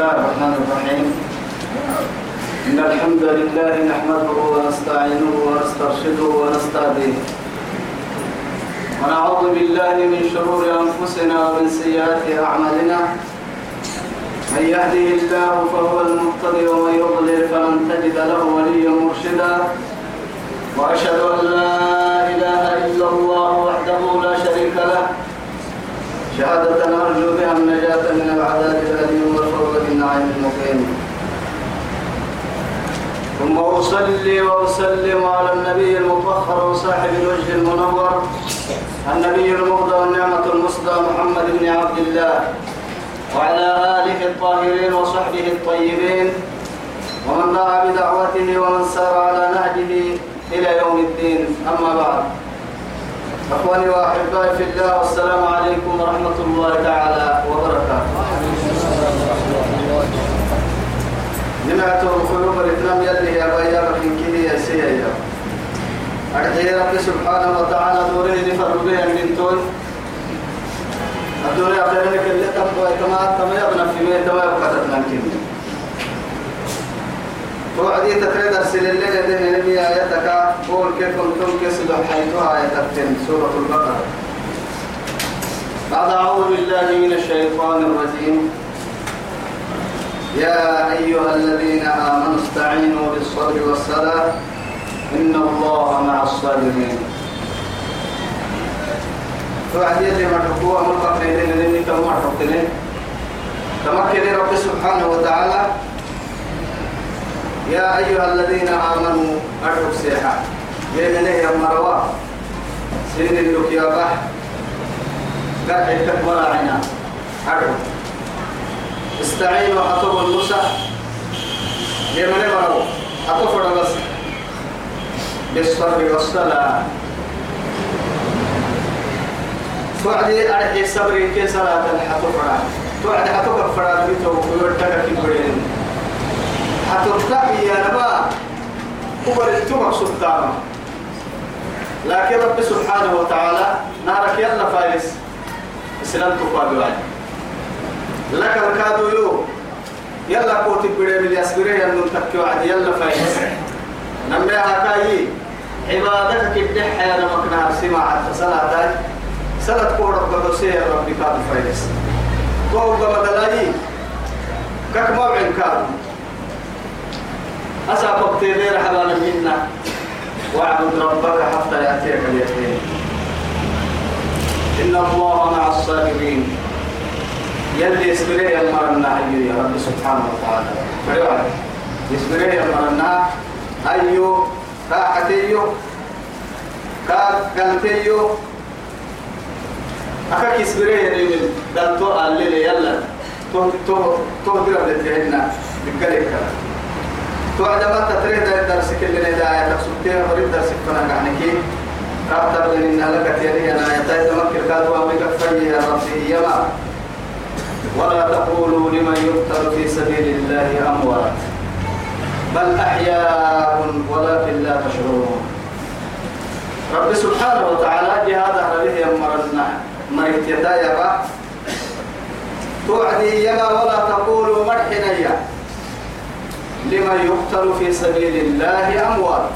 الله الرحمن الرحيم. إن الحمد لله نحمده ونستعينه ونسترشده ونستهديه. ونعوذ بالله من شرور أنفسنا ومن سيئات أعمالنا. من يهده الله فهو المهتدي ومن يضلل فلن تجد له وليا مرشدا. وأشهد أن لا إله إلا الله وحده لا شريك له. شهادة نرجو بها النجاة من العذاب الأليم بالنعيم المقيم. ثم أصلي وأسلم على النبي المطهر وصاحب الوجه المنور النبي المهدى والنعمة المصدى محمد بن عبد الله وعلى آله الطاهرين وصحبه الطيبين ومن دعا بدعوته ومن سار على نهجه إلى يوم الدين. أما بعد أخواني وأحبائي في الله والسلام عليكم ورحمة الله تعالى وبركاته. نمعت الخلوب الإثنام يلي يا بيا بكين كذي يا سيا أرجي ربي سبحانه وتعالى دوره نفر به من تون. الدنيا خيرك اللي تبقى كما تما يبنى في مية تما يبقى تتنكين توعدي تتريد أرسل الليلة دين نبي آياتك. قول كيف كنتم كسدوا حيثها آياتك سورة البقرة. بعد أعوذ بالله من الشيطان الرجيم. يا أيها الذين آمنوا استعينوا بالصبر والصلاة. إن الله مع الصابرين. توعدي اللي مرحبوها ملقى لين لين كم مرحبتين تمكن رب سبحانه وتعالى. يا أيها الذين آمنوا أرحب سيحا يمنه يا مروى سين اللوك يا بح قرح تكبر عنا أرحب استعينوا أطب النسى يمنه مروى أطفر بس؟ بالصبر والصلاة. توعدي أرحي صبري كي صلاة الحطفرة توعدي حطفر فراد بيتو ويرتقى كبرين حترتقي يا نبا هو التمر سلطانه لكن رب سبحانه وتعالى نارك يلا فارس اسلام تقابل. لك الكادو يو. يلا قوت بدي من يسبره يلا تكيو عاد يلا فارس نمي هكاي عبادتك الدح يا نمك نار سمع صلاة صلاة رب سير ربي كادو فارس قول بمدلاي كك موعد كادو. أسابق تيرير حبانا منا. واعبد ربك حتى يأتيك اليقين. إن الله مع الصابرين. يلي يسبري يمرنا أيو يا رب سبحانه وتعالى. فريوة يسبري يمرنا أيو كاحتيو كاقلتيو أكاك يسبري يلي دلتو الليل يلا. تو تو تو بكالي كلام توعد ما تتريد الدرس كل الهداية تقصدتها وريد درس فنا عنك رابط بين إن لك تيري أنا يتاي تمكر كادوا أمريكا فيه يا ربي. يما ولا تقولوا لمن يقتل في سبيل الله أموات. بل أحياء ولكن لا تشعرون. رب سبحانه وتعالى جهاد أهله يمرنا مريت يدايا توعدي يما ولا تقولوا مرحنا لمن يقتل في سبيل الله أموات.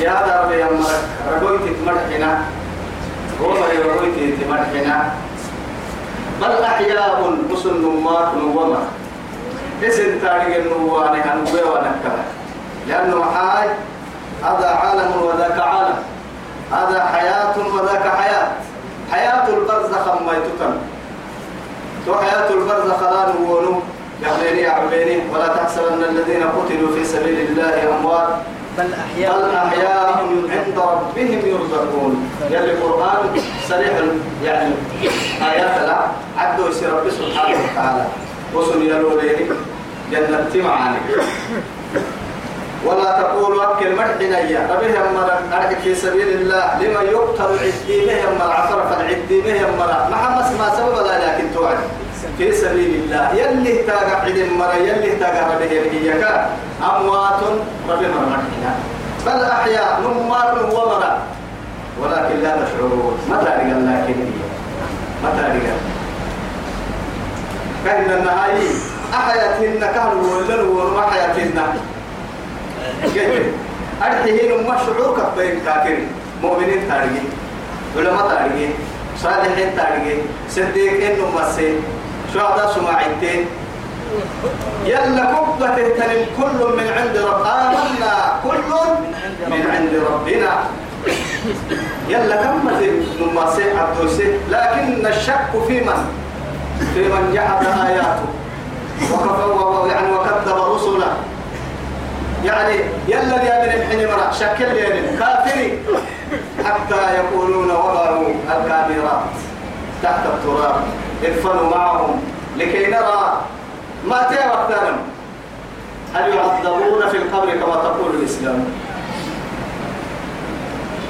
يا ربي أمرك ربويت تمرحنا وما يرويت تمرحنا بل أحياء مسن نمات نوما. اسم تاريخ النواني هنقوي ونكلا لأنه حاج هذا عالم وذاك عالم. هذا حياة وذاك حياة. حياة البرزخ ما تو حياة البرزخ لا نوونو. يعبيني يعبيني ولا تحسبن الذين قتلوا في سبيل الله أموات. بل أحياء بل أحياء عند ربهم يرزقون. يلي القرآن صريح يعني آيات لا عدوا يسير رب سبحانه وتعالى. وصل يلو ليني جنة معاني. ولا تقولوا أكل مرحنا يا ربي هم أرحك في سبيل الله. لما يقتل عديمه يم العفر فالعديمه يم محمد ما سبب لا توعد. في سبيل الله. يلي تاقع عد مرة يلي تاقع ربه يلي أموات ربي مرحنا بل أحياء نمار ومرا ولكن لا تشعرون متى رجال لكن هي؟ متى رجال كأن النهاية. أحياتهن كانوا ولن وما حياتهن جيد. أرحيهن ما شعورك بين كاكر مؤمنين تاريخ علماء تاريخ صالحين تاريخ صديقين نمسي شهداء سماعتين يلا كبة تنم كل من عند رب آمنا. كل من عند ربنا. يلا كم نمسي عبدوسي لكن الشك في من؟ في من جحد آياته. وكفر يعني وكذب رسله. يعني يلا يا من الحين مرة شكل لي كافري. حتى يقولون وضعوا الكاميرات تحت التراب ادفنوا معهم لكي نرى ما تيوقتنا هل يعذبون في القبر كما تقول الإسلام؟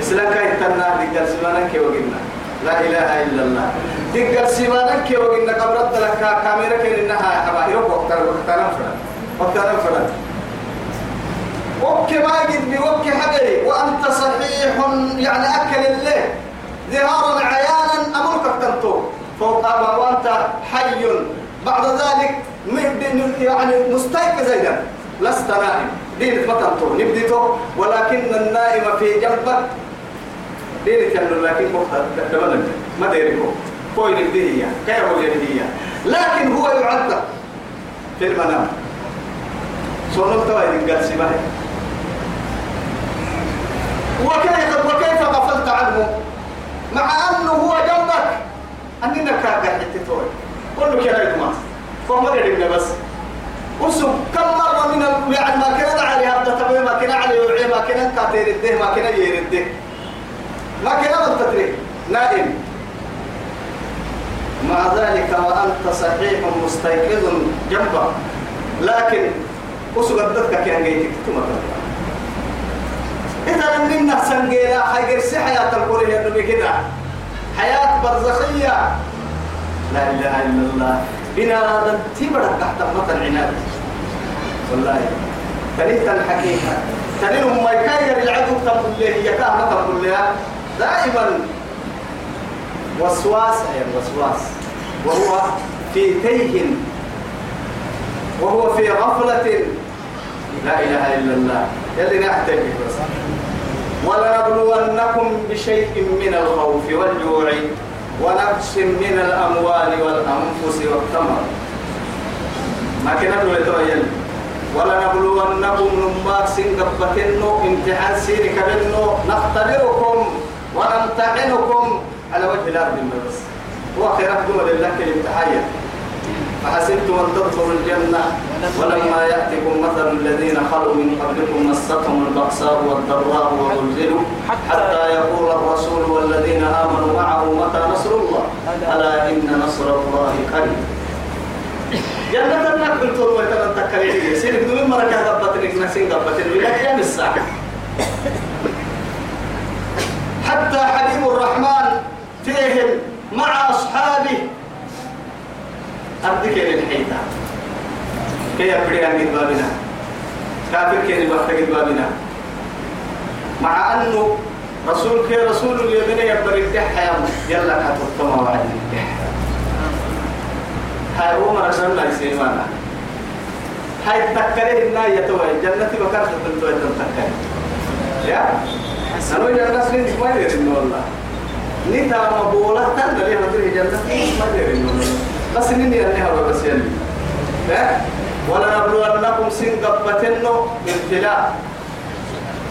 إسلام كاي تنا دقل سمانا كي وقلنا. لا إله إلا الله. دقل سمانا كي وقلنا قبرت لك كاميرا كي إنها حبا يروح وقتنا فلا وقتنا. وك ما يجد بوك حقري. وأنت صحيح يعني أكل الله ظهارا عيانا أمرك تنتو فوق وأنت حي. بعد ذلك يعني مستيقظ أيضا لست نائم. دين فتنتو نبديتو ولكن النائم في جنبك دين كان لكن مختلف ما ديركو فوين الدهية كيف هو الدهية لكن هو يعذب في المنام. سونو توايد قال سباهي وكيف وكيف غفلت عنه؟ مع أنه هو جنبك. اننا كاكا حتتوي قل له كده يتماس فهم يدري بس. وسب كم مرة من. يعني ما كنا علي هذا تبي ما كنا علي وعي ما كنا كاتير الده ما كنا يير الده. ما كنا من تدري نائم. مع ذلك وأنت صحيح مستيقظ جنبك لكن وسب الدكة كان جيتك تمام إذا منا سنجينا حيقرسي حياة القرية النبي كده حياة برزخية. لا إله إلا الله. بنا هذا تبرك تحت مطر عناد والله تريد الحقيقة. تريد ما يكاير العدو تقول له يكاه تقول له دائما وسواس أي وسواس. وهو في تيه. وهو في غفلة. لا إله إلا الله. يلي نحتاج بس. ولنبلونكم بشيء من الخوف والجوع ونقص من الأموال والأنفس والثمر. ما كنا نقول ولنبلونكم نماك سنقبتنو امتحان سيري كبنو نختبركم ونمتحنكم على وجه الأرض بس. خيرات دول لله الامتحان فحسبتم أن تدخلوا الجنة؟ ولما يأتكم مثل الذين خلوا من قبلكم مستهم البأساء والضراء وزلزلوا حتى يقول الرسول والذين آمنوا معه متى نصر الله؟ ألا إن نصر الله قريب. جنة النك بالطول ويتمن تكاليه سيرك دون مركة دبتنك نسين دبتنك ولا كيام الساعة حتى حبيب الرحمن فيهم مع أصحابه أردك للحيطة كي يبدي عن بابنا كافر كي الوقت بابنا مع أنه رسول كي رسول اليمين يبدي الدحيا يلا كتبتما وعد الدحيا هاي هو مرسل الله سيمانا هاي تكره الناية توي جنة بكرة تنتوي تنتكره يا؟ أنا جنة سنين ما يدري والله نتا مبولة تندري هذه جنة ما يدري بس إني أنا هذا بس يلي ولنبلونكم سنقبتنو ابتلاء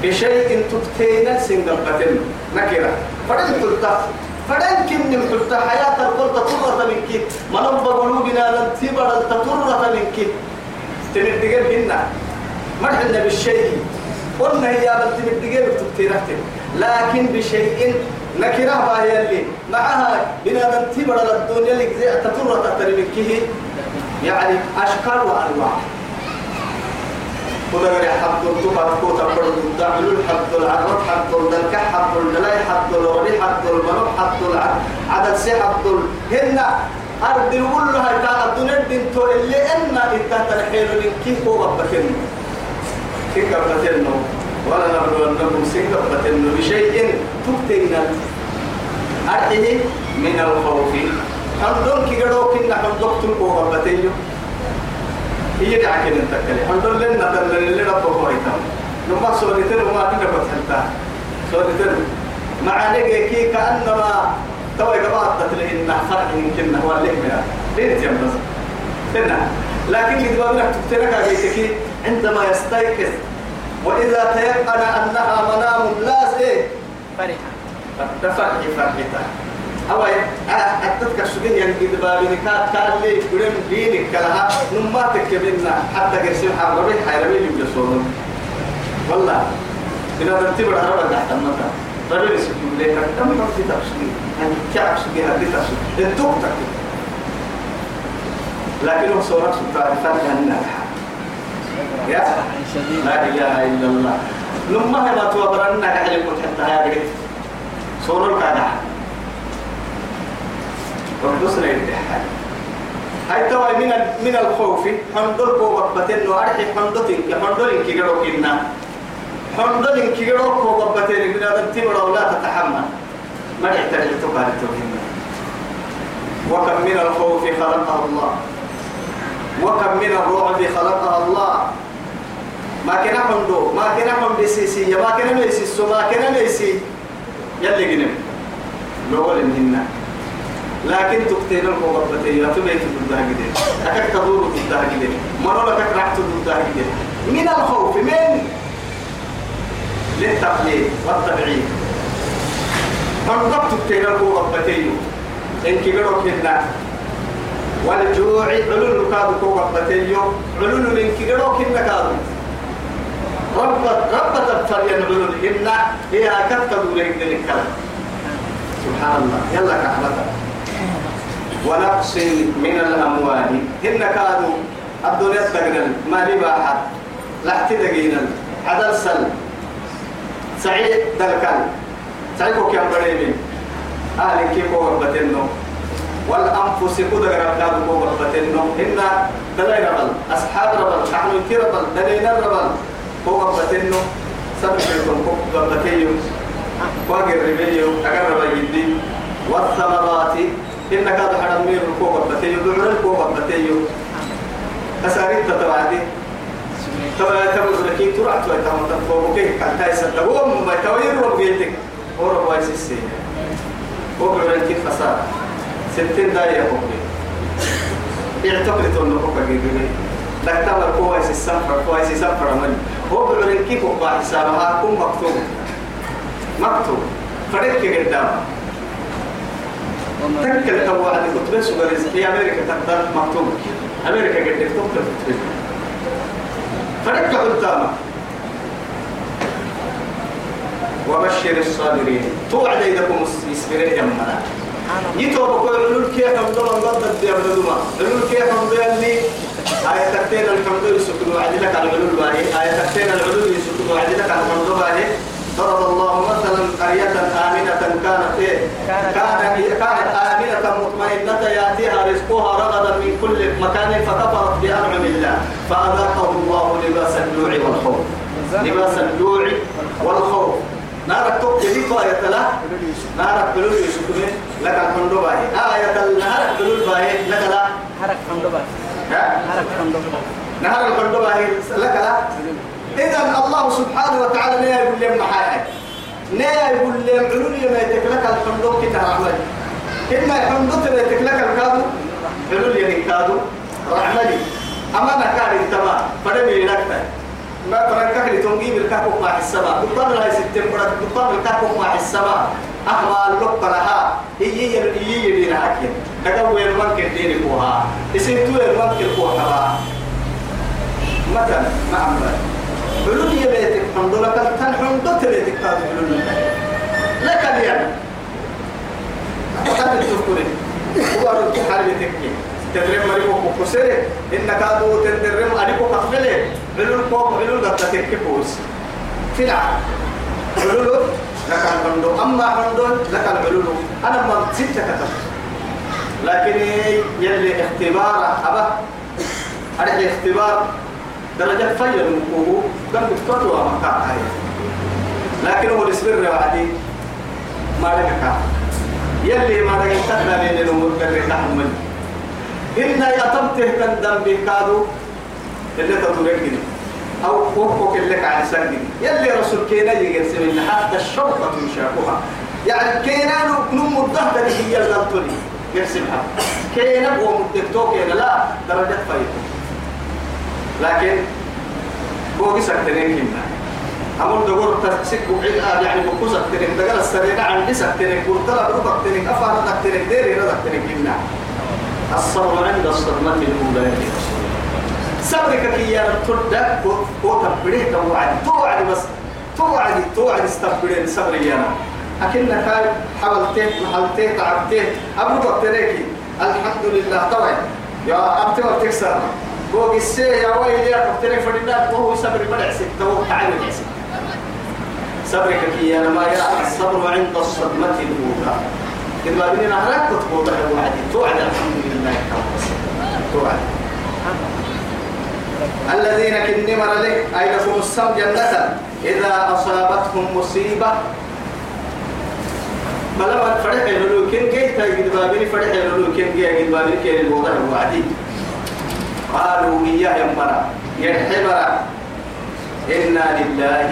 بشيء تبتين سنقبتنو نكرة. فدن تلتا فدن كم تلتا حياة القلت ترة منك. من أبا قلوبنا لن تبر تطرة منك. تندقل هنا. مرحنا بالشيء. قلنا هي لن تندقل تبتين لكن بشيء نكرة باهي اللي معها بنا ننتبر للدنيا اللي زي تطرة تترمكه يعني أشكال وأنواع. قدر حد التقى كوتا برد الدعل حد العرب حد الدلك حد الدلاي حد الوري حد المنوب حد عدد سي حد هن. أرض كلها تا الدنيا بنتو اللي إن من كيف هو كيف بكنه ولا نبلونكم سنكبتن بشيء تبتين أرحه من الخوف. حمدون كي قدو كنا حمدوك تلقو غبتيو هي دعك ان تكلي حمدون لنا تلل اللي ربه هو يتم نما سوريتن وما دنا فتحتا سوريتن مع نجي كأنما تو يقبض تتلهن فرح يمكن هو اللي منها ليه تجمع لكن إذا ما تكتلك بيتك عندما يستيقظ وإذا تيقن أنها منام لا فرحة. فرح فرحته أو أتتك السجن ينقذ بابني كات كان لي قرم دينك كلها نماتك كبنا حتى قرسين حربي حيربي يبلسون والله إذا تنتبه العرب تحت المطر. ربي يسكن لك تم في تفسير يعني كعب سجن هذه تفسير. انتوك تكتب. لكنه صورة سلطان فرق الناجحة يا؟ لا إله إلا الله. لما ما توبرنا كحل كنت حتى هذه صورة الكادحة وردسنا يدحها هاي توا من من الخوف. حمدل كو بطن وارحي حمدتين حمدل كي جرو كنا. حمدل كي جرو كو بطن من هذا تبرا ولا تتحمل. ما يحتاج تقال توهين وكم من الخوف خلقه الله. وكم من الرعب خلقها الله. ما كان حمدو ما كان حمد سيسي ما كان ميسي ما كان ميسي يلي جنب لول إنهن لكن تقتل المغبتين يا تبيت ضدها كده أكك تدور ضدها كده مرة لك رحت ضدها كده من الخوف من؟ للتقليد والتبعيد. فانضبط تقتل المغبتين إن كبروا كنا والجوع علول كادو كو قبتيو علول من كيرو كنا كادو. رب رب تفريا علول إن هي كتب دورين ذلك سبحان الله. يلا كحلتا ونقص من الأموال. إن كادوا الدنيا تقنل ما لباحة لا تدقينا عدل سل. سعيد دلكال سعيد كم بريمين أهل كيف قبتنو والأنفس قدر ربنا بقوة بتنو إن دلائل ربل أصحاب ربل نحن كي ربل دلائل ربل قوة بتنو سبحانكم قوة بتيو واقر ربيو أقرب جدي والثمرات إن كاد حرم مير قوة بتيو دعر بتيو أساريت تتوعدي تبا تبا لكي تبا تبا تبا كيف كان تايسا؟ تبا ما توير وبيتك ورب وايسي وبعرن كيف خسارة. ستين داية حكمي إنه حكمي جيبني لك تمر كويس السفر كويس السفر من هو بعرن كيف بقى حسابها كون مكتوب. مكتوب. فريق قدام تكل توعد كتب سوبر في أمريكا تقدر مكتوب. أمريكا قد تكتب فريق قدامك وبشر الصابرين. توعد إذا كم يسبرين يمنا يتوب كل علول كيف هم ضمن ضد الدنيا بدوما علول كيف هم اللي آية تكتين الحمد يسكن وعد لك على العلول باهي آية تكتين العلول يسكن وعد لك على الحمد باهي ضرب الله مثلا قرية آمنة كانت إيه؟ كانت كانت آمنة. مطمئنة يأتيها رزقها رغدا من كل مكان فكفرت بأنعم الله. فأذاقه الله لباس الجوع والخوف. لباس الجوع والخوف. نارك جديد آية لا؟ نارك بلول يسكنه لك الحمد باهي. آية بلول باهي. لك لا. حرك حمد بس حرك حمد نهر الحمد باهي. لك لا. إذا الله سبحانه وتعالى لا يقول لهم محايا لا يقول لهم علول ما يتكلك الحمد كده رحمة إما الحمد تبا يتكلك الكادو علول ينكادو رحمة أما نكاري تمام فدمي نكتر ما فرنكك لتنجيب الكاكو مع السماء دكتور لها ستين برد دكتور الكاكو مع السماء أحمى اللقطة لها هي هي يدين حكي تقوي المنك الدين كوها يسيتو المنك الكوها مثلا ما عمرك حلول يبيتك حمد لك تن حمد تبيتك تاد حلول لك اليوم أخذت التفكير هو رد حربتك تدرم مريكو كوكسري إن كادو تدرم أريكو كفلة علول كوك علول قد تكبوس فلا علول لك الحمد أما حمد لك العلول أنا ما ستة كتب لكن يلي اختبار أبا أريد اختبار درجة فيل مكوه كم دكتور ومكان هاي. لكن هو الاسبر وعدي ما لك يلي ما نقلتنا لين المدر تحمل إن يتمته تندم بكادو اللي تطلق أو فوقك اللي على سنة يلي رسول كينا يقسم إن حتى الشرطة يشاكوها يعني كينا نم الضهد اللي هي الغلطني يرسمها كينا هو مدكتو كينا لا درجة فايدة لكن هو بيسك تنين كنا أمر دور تسك وعيد يعني بكوسك تنين. دقل السريع عن بيسك تنين. قلتلا بروبك تنين. أفارتك تنين. ديري ردك تنين كنا الصبر عند الصدمة الأولى صبرك كي يا ترد وتبريه توعد توعد بس. توعد توعد استبرين صبر يا أكنك حاولت محلت تعبت أبو تريكي الحمد لله. طبعا. يا أبتي وبتكسر هو قسي يا ويلي يا كفتري فرنا وهو صبر بدع ستة وهو تعالى صبرك كي يا ما يا الصبر عند الصدمة الأولى. كده بني نهرك تطبط توعد توعد. الحمد لله. توعد. الذين كن لك أي لكم السم جنة إذا أصابتهم مصيبة. ملما فرح يلولو كن جيت قد بابني فرح يلولو كن جيت قد بابني كن الوضع الوعدي قالوا إياه يمرا يرحبرا إنا لله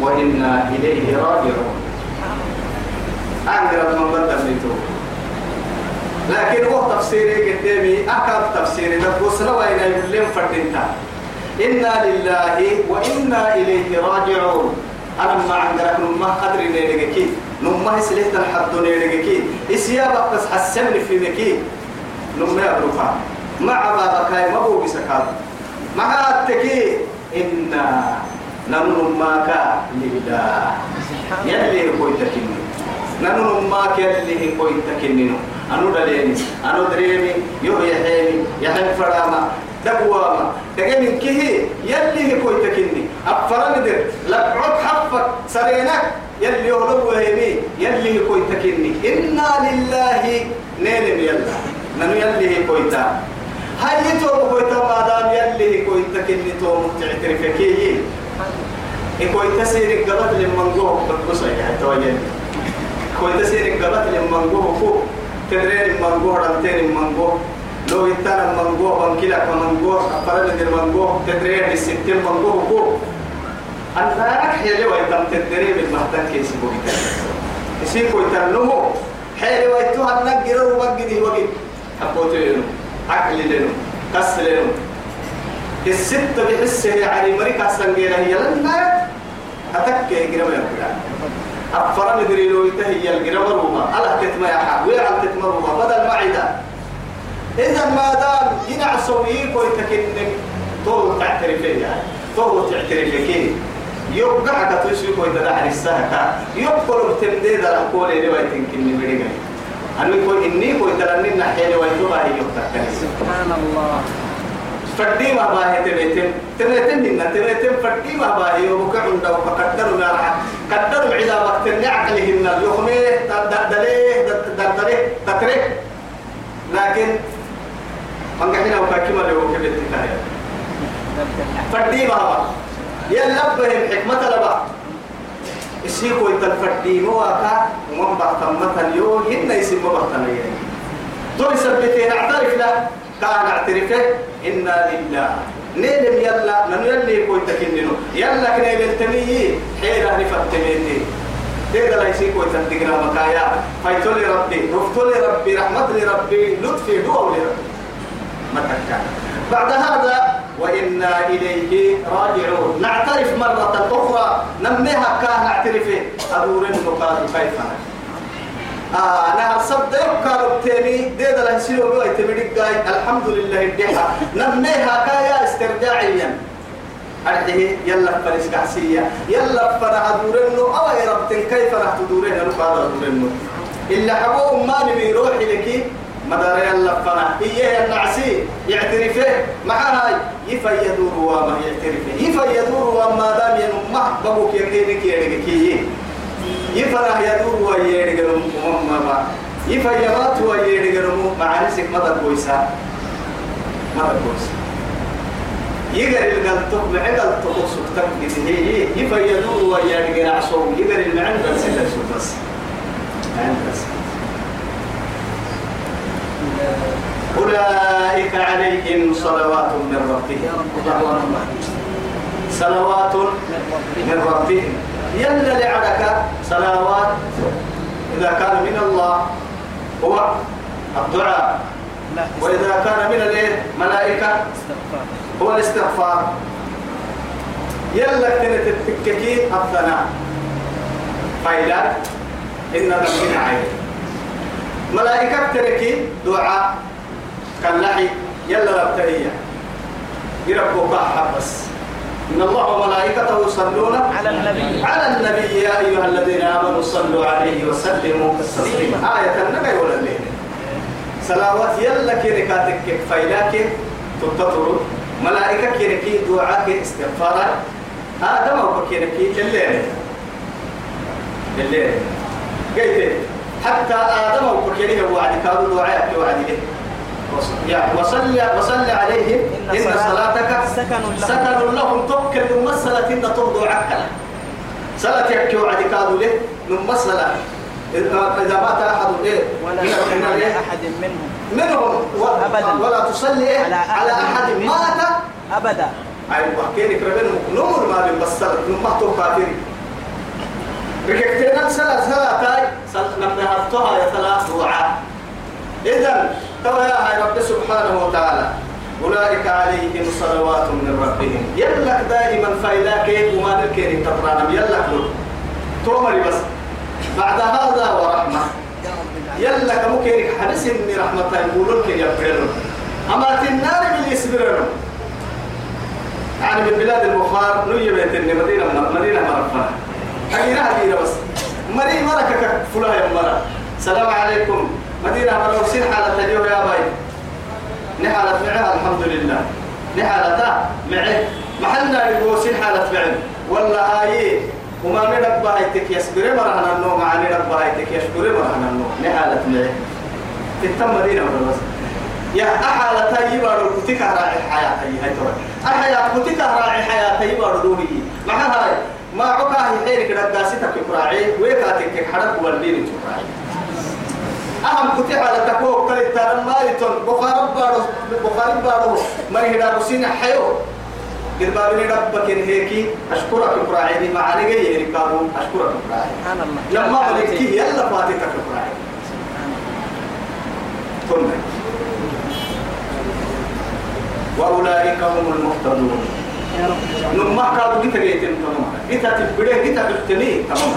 وإنا إليه راجعون. أنقرب من ميتو لكن هو تفسيري قدامي؟ أكاد تفسيري نبوس وين يقولون فردينتا. إنا لله وإنا إليه راجعون. أنا ما عندك نما أدري نيرجكي نما سليت الحد نيرجكي إسيابك بس حسمني في مكي نما أبروفا مع بابك هاي ما هو بسكال مع التكي إنا نمنماك لله. يلي هو تكيني نمنماك يلي هو تكيني أنو دليني أنو دريمي يو يحيني يحيم فراما دقواما. دقين كيه يلي هي كوي تكني أفرن در لقعد حفك سرينك يلي يهرب وهمي يلي هي كوي تكني إنا لله نيلم يلا ننو يلي هي كوي تا. هاي تو كوي تا ما دام يلي هي كوي تكني تو تعترف كيه كوي تسير قبط لمن جوه بتبصي يعني تو يلي كوي تسير قبط لمن جوه فوق. تدرين من جوه رمتين من جوه لو يتانا من جوه بنكلا من جوه أفرد من من جوه تدرين الستين من جوه فوق أنا رح يلي ويتم تدرين بالمحتاج كيس بوكي يسيكو يتنمو حيلي ويتوها النقر وبقدي وقت حبوتي لنو عقل لنو قس لنو الستة بحسه يعني مريكا سنجينا هي لنا أتكي يقرأ ما يقرأ أفرم دري لو يتهي الجرام روما ألا تتما يا حق ويا عم تتما روما بدل معدة إذا ما دام ينع سويك ويتكن طول تعترفين يعني طول تعترفين يبقى كتوسيك ويتدعى السهكة. يبقى بتمديد الأقول اللي ويتنكني بريقا أنا يقول إني ويترنين نحيني ويتوبا هي سبحان الله. فردي ما باهي تبيتم تبيتم لنا تبيتم فردي ما باهي. وبكع عنده وقدروا نارها قدروا عدا وقت النعقلهن يخميه دليه دردليه تتريه لكن من قحنا وكاكما لو كبت تكاية فردي ما با. يلا بهم حكمة لبا. السيكو يتلفردي مواكا. ومن بحثم مثل يو هن يسمى يعني دول سبتين اعترف له كان اعترفه. إنا لله. نيلم يلا ننو يلي كوي تكننو يلا كنا يلتمي حيرا نفتميتي تيدا لا يسيكو تنتقنا مكايا فايتو لي ربي رفتو لي ربي رحمة ربي لطفي دعو لي ربي ما تكا. بعد هذا وإنا إليه راجعون. نعترف مرة أخرى. نميها كان نعترفه. أدور النقاط كيف آه نهر صدق كانوا تاني ديدا لا يصيروا بقى يتمدق جاي الحمد لله الدحى نميها كايا استرجاعيا. أرحيه يلا فرس كحسية يلا فرح دورنو أو يا رب كيف راح تدورين أنا قادر دورنو إلا حبوه ما نبي روحي لك. مدار يلا فرح. إيه النعسي يعترفه. مع هاي يفا يدور وما يعترفه. يفا يدور وما دام ينمح بابوك يكينك يرقكيه يفرح يدور ويرجلهم مهما يفيرات ويرجلهم مع رزق مدى كويسة مدى كويسة يقر القلتق معقل تقص تقص هي يفيدور ويرجل عصوم يقر المعنى بس لا شو بس أولئك عليهم صلوات من ربهم. صلوات من ربهم. يلا لعلك صلوات. إذا كان من الله هو الدعاء. وإذا كان من الايه ملائكة استغفار هو الاستغفار. يلا كانت التككين الثناء. فإذا إن ربنا عين. ملائكة تركي دعاء. كاللحي. يلا ربتهية يربوك حبس إن الله وملائكته يصلون على النبي. على النبي يا أيها الذين آمنوا صلوا عليه وسلموا تسليما. آية النبي ولا الليل. سلاوات يلا كيركاتك فايلاك تتطر ملائكة كيركي دعاك استغفارا آدم أو كيركي الليل. الليل. قيت حتى آدم أو كيركي وعد كانوا دعاء وعد له يعني وصل وصل عليهم. إن صلاتك سكن لهم. توكل من مسألة إن ترضوا عكلا صلاة يكي وعد كانوا له من مسألة. إذا مات أحد إيه ولا من- من-؟ أحد منهم. منهم. أبداً. ولا تصلي إيه؟ على على أحد مات؟ أبدا. أيوة كينك ربنا نمر ما بيبصر نمر تو كافر ركعتين سلا سلا تاي سل نمنا هفتها يا ثلاث دعاء إذا ترى يا رب سبحانه وتعالى. أولئك عليهم صلوات من ربهم. يلك دائما فإذاك وما نلكين تطرانا يلك تومري بس. بعد هذا ورحمة. يلا كموكيرك حدث إني رحمة يقولون كي يبررون أما النار من يسبرون يعني من بلاد البخار نوي بيت مدينة مدينة مرفة. حقيقة هدينا بس. مري مركك يا مرة. السلام عليكم. مدينة مرة وسين حالة اليوم يا باي. نحالة معها الحمد لله نحالة معه. محلنا يقول حالة معه. ولا هاي وما من بايتك يسبر مرهنا النوم عن بايتك يشكر مرهنا النوم. نحالة معه. تتم مدينة بس؟ يا أحالة تيبار كتك راعي الحياة هي هاي ترى. الحياة كتك راعي الحياة تيبار روحي مع هاي ما عكاه حيرك رقاستك راعي ويكاتك حرق والدين تراعي أهم كتير على تكوك كل التارم مالتون بخار بارو بخار بارو. ما يهدا بسين حيو. قربا بني ربك إن هيك أشكرك براعي معاني جاي ركابو أشكرك براعي لما بدك يلا فاتتك براعي ثم وأولئك هم المهتدون. نما كادو جيتا جيتا تمام جيتا تبدأ جيتا تبتني تمام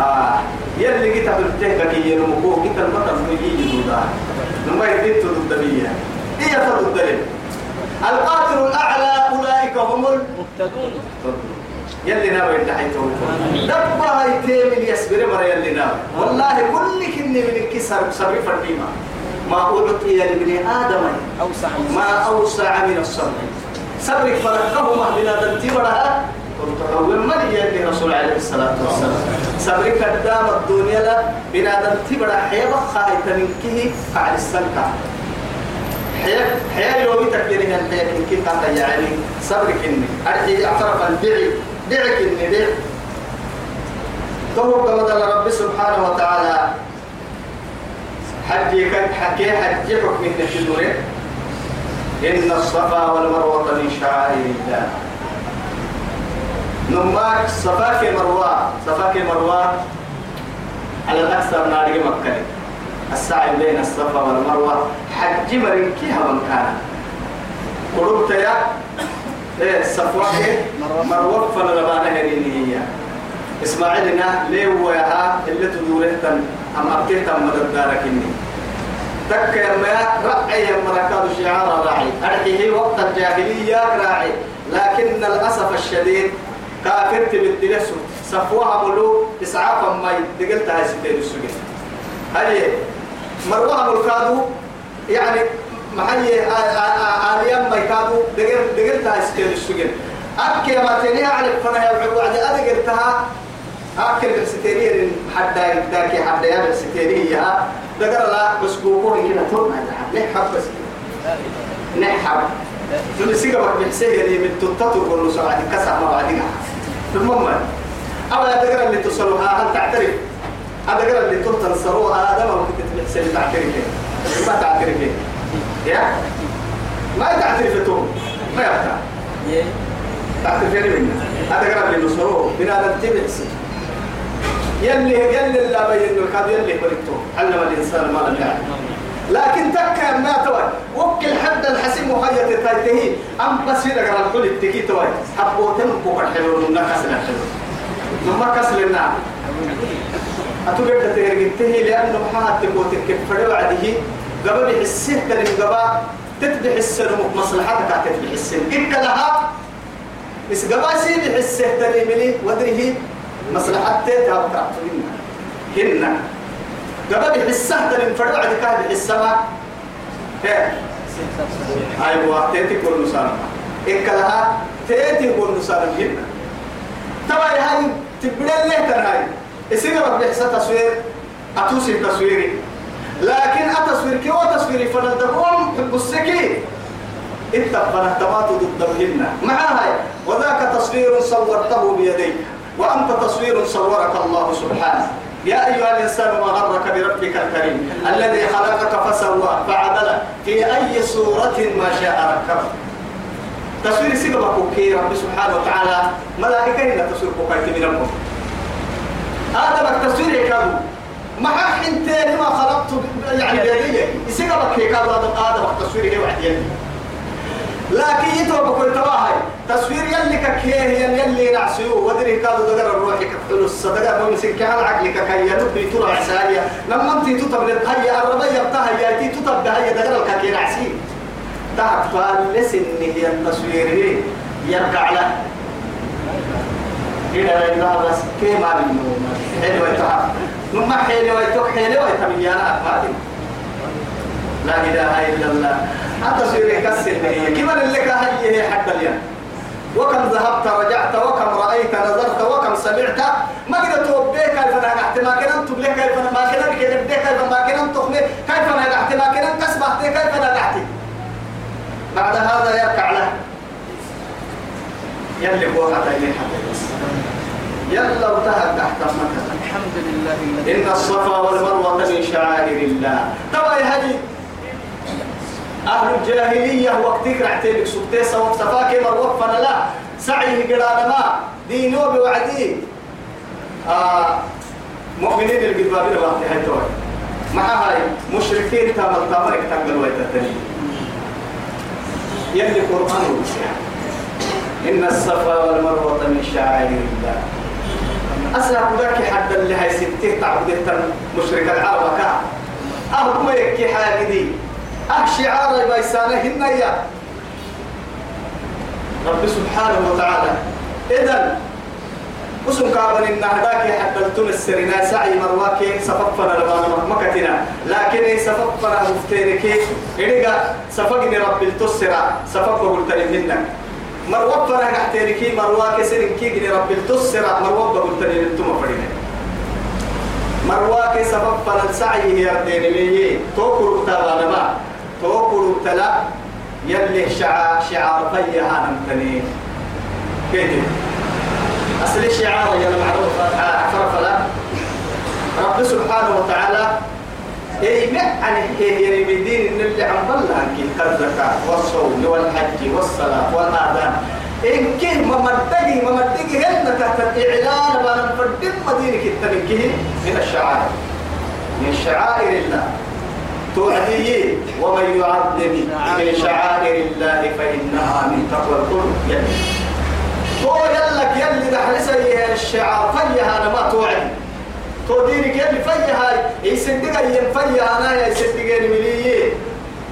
آه يلي جيتا تبتني كي ينمكو جيتا المطر نجي جدودا نما تدود دبيا هي تدود دليل القاتل الأعلى أولئك هم مهتدون المهتدون. يلي ناوي تحيته دبا يتيم يسبر مر يلي ناوي. والله كل كني من الكسر بسبب فرديما ما أعطي لابن آدم. أوسع ما أوسع من الصبر. صبرك فرقهما بلا تنتبرها وتقول من يلي رسول عليه الصلاة والسلام. صبرك قدام الدنيا لا بلا تنتبرها حيبا خايتا منكه فعل السلكة حيا حيا يومي تكبيرها الحياة منكه قاتا يعني صبرك إني. أرحي أعترف البيع بيعك إني بيع توقع مدى رب سبحانه وتعالى. حجي كان حكي حجي حكم النبي إن الصفا والمروة من شعائر الله. نماك صفاك مروة. صفاك مروة على الأكثر ناري مكة. السعي بين الصفا والمروة. حج مرنكيها من كان. قلوب يا إيه الصفوة مروة فنلبانة هريني هي. إسماعيلنا ليه وياها اللي تدوره تن أم أبتيه مدد دارك إني تذكر ما رأي مركز شعار راعي. أرحيه وقت الجاهلية راعي. لكن للأسف الشديد كافرت بالدلس. صفوها ملو إسعافا ما دقلتها ستين السجن. هاي مروها ملكادو يعني محي آليا ما يكادو دقل دقلتها ستين السجن. أكي ما تنيها على الفنها يبعد وعد أدقلتها أكل بالستيرين حتى يداكي حتى يا بالستيرين دقر لا بس بوكوه كده تورنا نحب بس؟ نحب بك بحسيه اللي من تطتو قولوا سواء كسر ما بعدين المهم أولا دقر اللي تصلوها هل تعترف؟ هذا دقر اللي تنصروها هذا ما ممكن تحسين تعترف ما تعترف يا؟ ما تعترف توم ما يبقى تعترف يعني منا هذا قرب لي نصروه. بنا نتبع يلي يلي لا بين الكاد يلي بريتو علم الإنسان ما لم يعلم. لكن تكا ما توي وكل حد مخيط تايته أم بس هنا قرا الكل التكي توي. حبوتن بوكر حلو من كسل حلو لما كسل لنا أتوقع تهرجته لأنه تقوتك كيف فرد بعده. قبل يحسه تلم قبا تتبع السن مصلحتك تتبع السن إنك لها بس قبا سيد يحسه تلم لي ودره مصلحتك تابع هن قبل يحسه تلم فرد بعد كاد يحسها هي أيوة تيتي كل نسالم إنك لها تيتي كل نسالم هن تبا هاي تبدل له تنهاي اسينا رب يحسن تصوير أتوسي تصويري لكن أتصوير كي وتصويري فندقون حب السكي انت فنهتمات ضدهن مع هاي وذاك تصوير صورته بيديك وأنت تصوير صورك الله سبحانه يا أيها الإنسان ما غرك بربك الكريم الذي خلقك فسوى فعدل في أي صورة ما شاء ركبك تصوير سيقبك كي رب سبحانه وتعالى ملائكة هنا تصوير بكايت من الموت بك تصوير كادو مع حنتين ما خلقت يعني بيدي. يسيقبك هيك هذا بك تصوير يلي لكن يتوب بكل تواهي. تصوير يلي ككيه يلي نعسيو. ودري كادو دقر الروح كفلو الصدقة بمسك على عقلك كي ينبي ترى عسالية لما انت تطب للهيا الربية بتاها يا تي تطب بهيا دقر الكاكي نعسي. تحت فالسن هي التصوير. يرجع له. إلى إلى بس كيما بينو حلوة تها نما حلوة توك حلوة تبيانا ما لا إله إلا الله. التصوير كسر هي كما اللي هي حتى اليوم؟ وكم ذهبت رجعت وكم رأيت نظرت وكم سمعت؟ ما قد توبيه كيف نجحت ما كنا تبليه كيف ما كنا كيف كيف ما كنا تخلي كيف نجحت ما كنا تسبحت كيف نجحت بعد هذا يركع له. يلي هو حتى حتى بس يلا وتهد تحت الحمد لله إن الصفا والمروة من شعائر الله. طبعا هذه أهل الجاهلية وقتك رعتين سبتيسا وقتفاك مروة فلا لا سعيه قرار ما. دينو بوعدي آه مؤمنين اللي قد وقت هاي توي مع هاي مشركين تامل تامرك تنقل ويتتني يلي قرآن وبسيح إن الصفا والمروة من شعائر الله. أسرع ذاك حد اللي هي ستة تعبد مشرك العرب كا. أهو حاجة دي أه شعار بيسانه هنيا رب سبحانه وتعالى إذا وسم كابن إن هداك حدلتم السرنا سعي مرواك سففنا لبانا مكتنا لكن سففنا مفتينك إذا سفقني رب التسرى سفق قلت لهن مروب فرح نحتينك مرواك سرنكي قني رب التسرى مروب قلت لهن فرنا مرواك سففنا السعي يردين لي توكل تبانا ما توكل تلا يلي شعار شعار فيها نمتني كده أصل الشعار يا المعروف عفر فلا رب سبحانه وتعالى إيه يعني إيه بدين إن اللي عم بلها كالزكاة والصوم والحج والصلاة والآذان. إن كه ما مدقي ما مدقي هن تحت الإعلان بأن نفردم مدينة التبكيه من الشعائر. من شعائر الله. توعدي ومن يعظم من شعائر الله فإنها من تقوى القلوب. يعني تو يلك يلي دحل سيها الشعار فيها أنا ما توعد. تو دينك يلي فيها يصدق أيام فيها أنا يصدق. المليين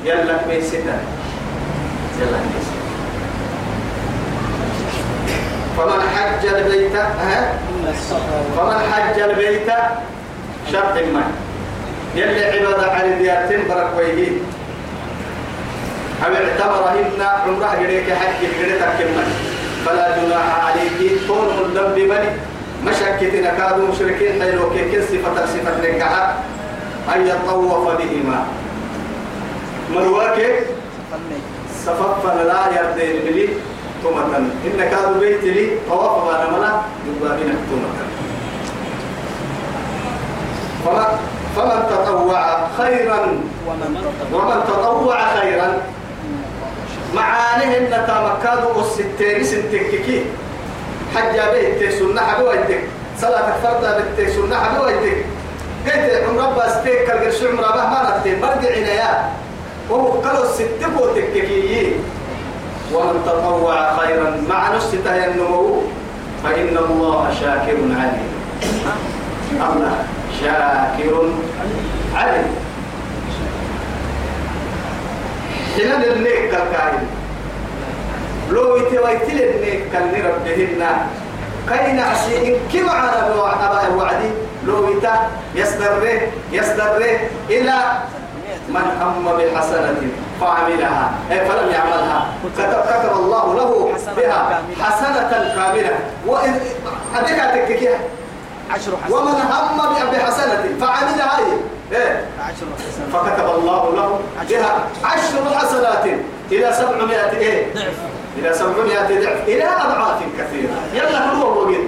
يلك ميسنا يلا ميسنا فمن حج البيت ها؟ فمن حج البيت شرط ما. يلي عبادة على ديارتين برك ويهي أو اعتبرهن عمرة إليك حج إليك كمن فلا جناح عليك. طول الدم بمن مشكتنا كادوا مشركين. حيلو كيكين صفة صفة نكاح. أن يطوف بهما. مرواك سففنا لا يردين بلي تومة إن كادوا بيت لي. طواف بانا ملا. يبقى بنا تومة فما فمن تطوع خيرا ومن تطوع خيرا. معانيه ان تمكادو الستين سنتككي حجة بيت سنة حبويتك صلاة فرض بيت سنة حبويتك قلت عمر بس تيك القرش عمر به ما نتين مرجع عنايا وهو قالوا الستكو تككي ومن تطوع خيرا مع نسته النمو فإن الله شاكر عليم. الله شاكر. عليم. حين النيك كالكائن لو يتويتل النيك كالني ربهن كاين عسي إن كما على أبا وعدي؟ لو يتا يصدر يصدر إلى من هم بحسنة فعملها. أي فلم يعملها. كتب, كتب الله له بها حسنة كاملة. وإن أديك أتككيها عشر حسنات. ومن هم بحسنة فعملها إيه؟ عشر حسنات. فكتب الله له بها عشر حسنات. إلى سبعمائة إيه؟ ضعف. إلى سبعمائة ضعف. إلى أضعاف كثيرة. يلا هو وقت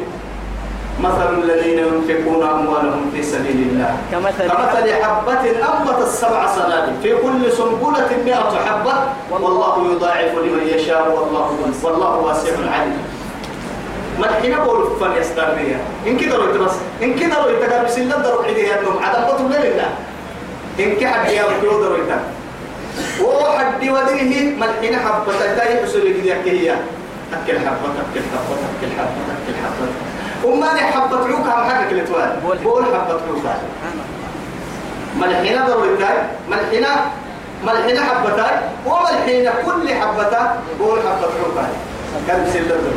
مثل الذين ينفقون أموالهم في سبيل الله. كمثل كمثل حبة أنبتت سبع سنابل في كل سنبلة مئة حبة. والله يضاعف لمن يشاء والله والله واسع عليم. ما الحين بقول فن يسترنيا إن كده لو بس إن كده لو يتقال بس إلا درو عدي يدنم عدم بطل لله إن كي حد يا بكيو درو يتقال وحد وديه الحين حبة تاي حصول كده هي أكل حبة أكل حبة أكل حبة أكل حبة. وما حبة عوكا هم حاجة كل توال بقول حبة عوكا. ملحنا ضرورتاي ملحنا ملحنا حبتاي وملحنا كل حبتا بقول حبة عوكا. بسيل دردر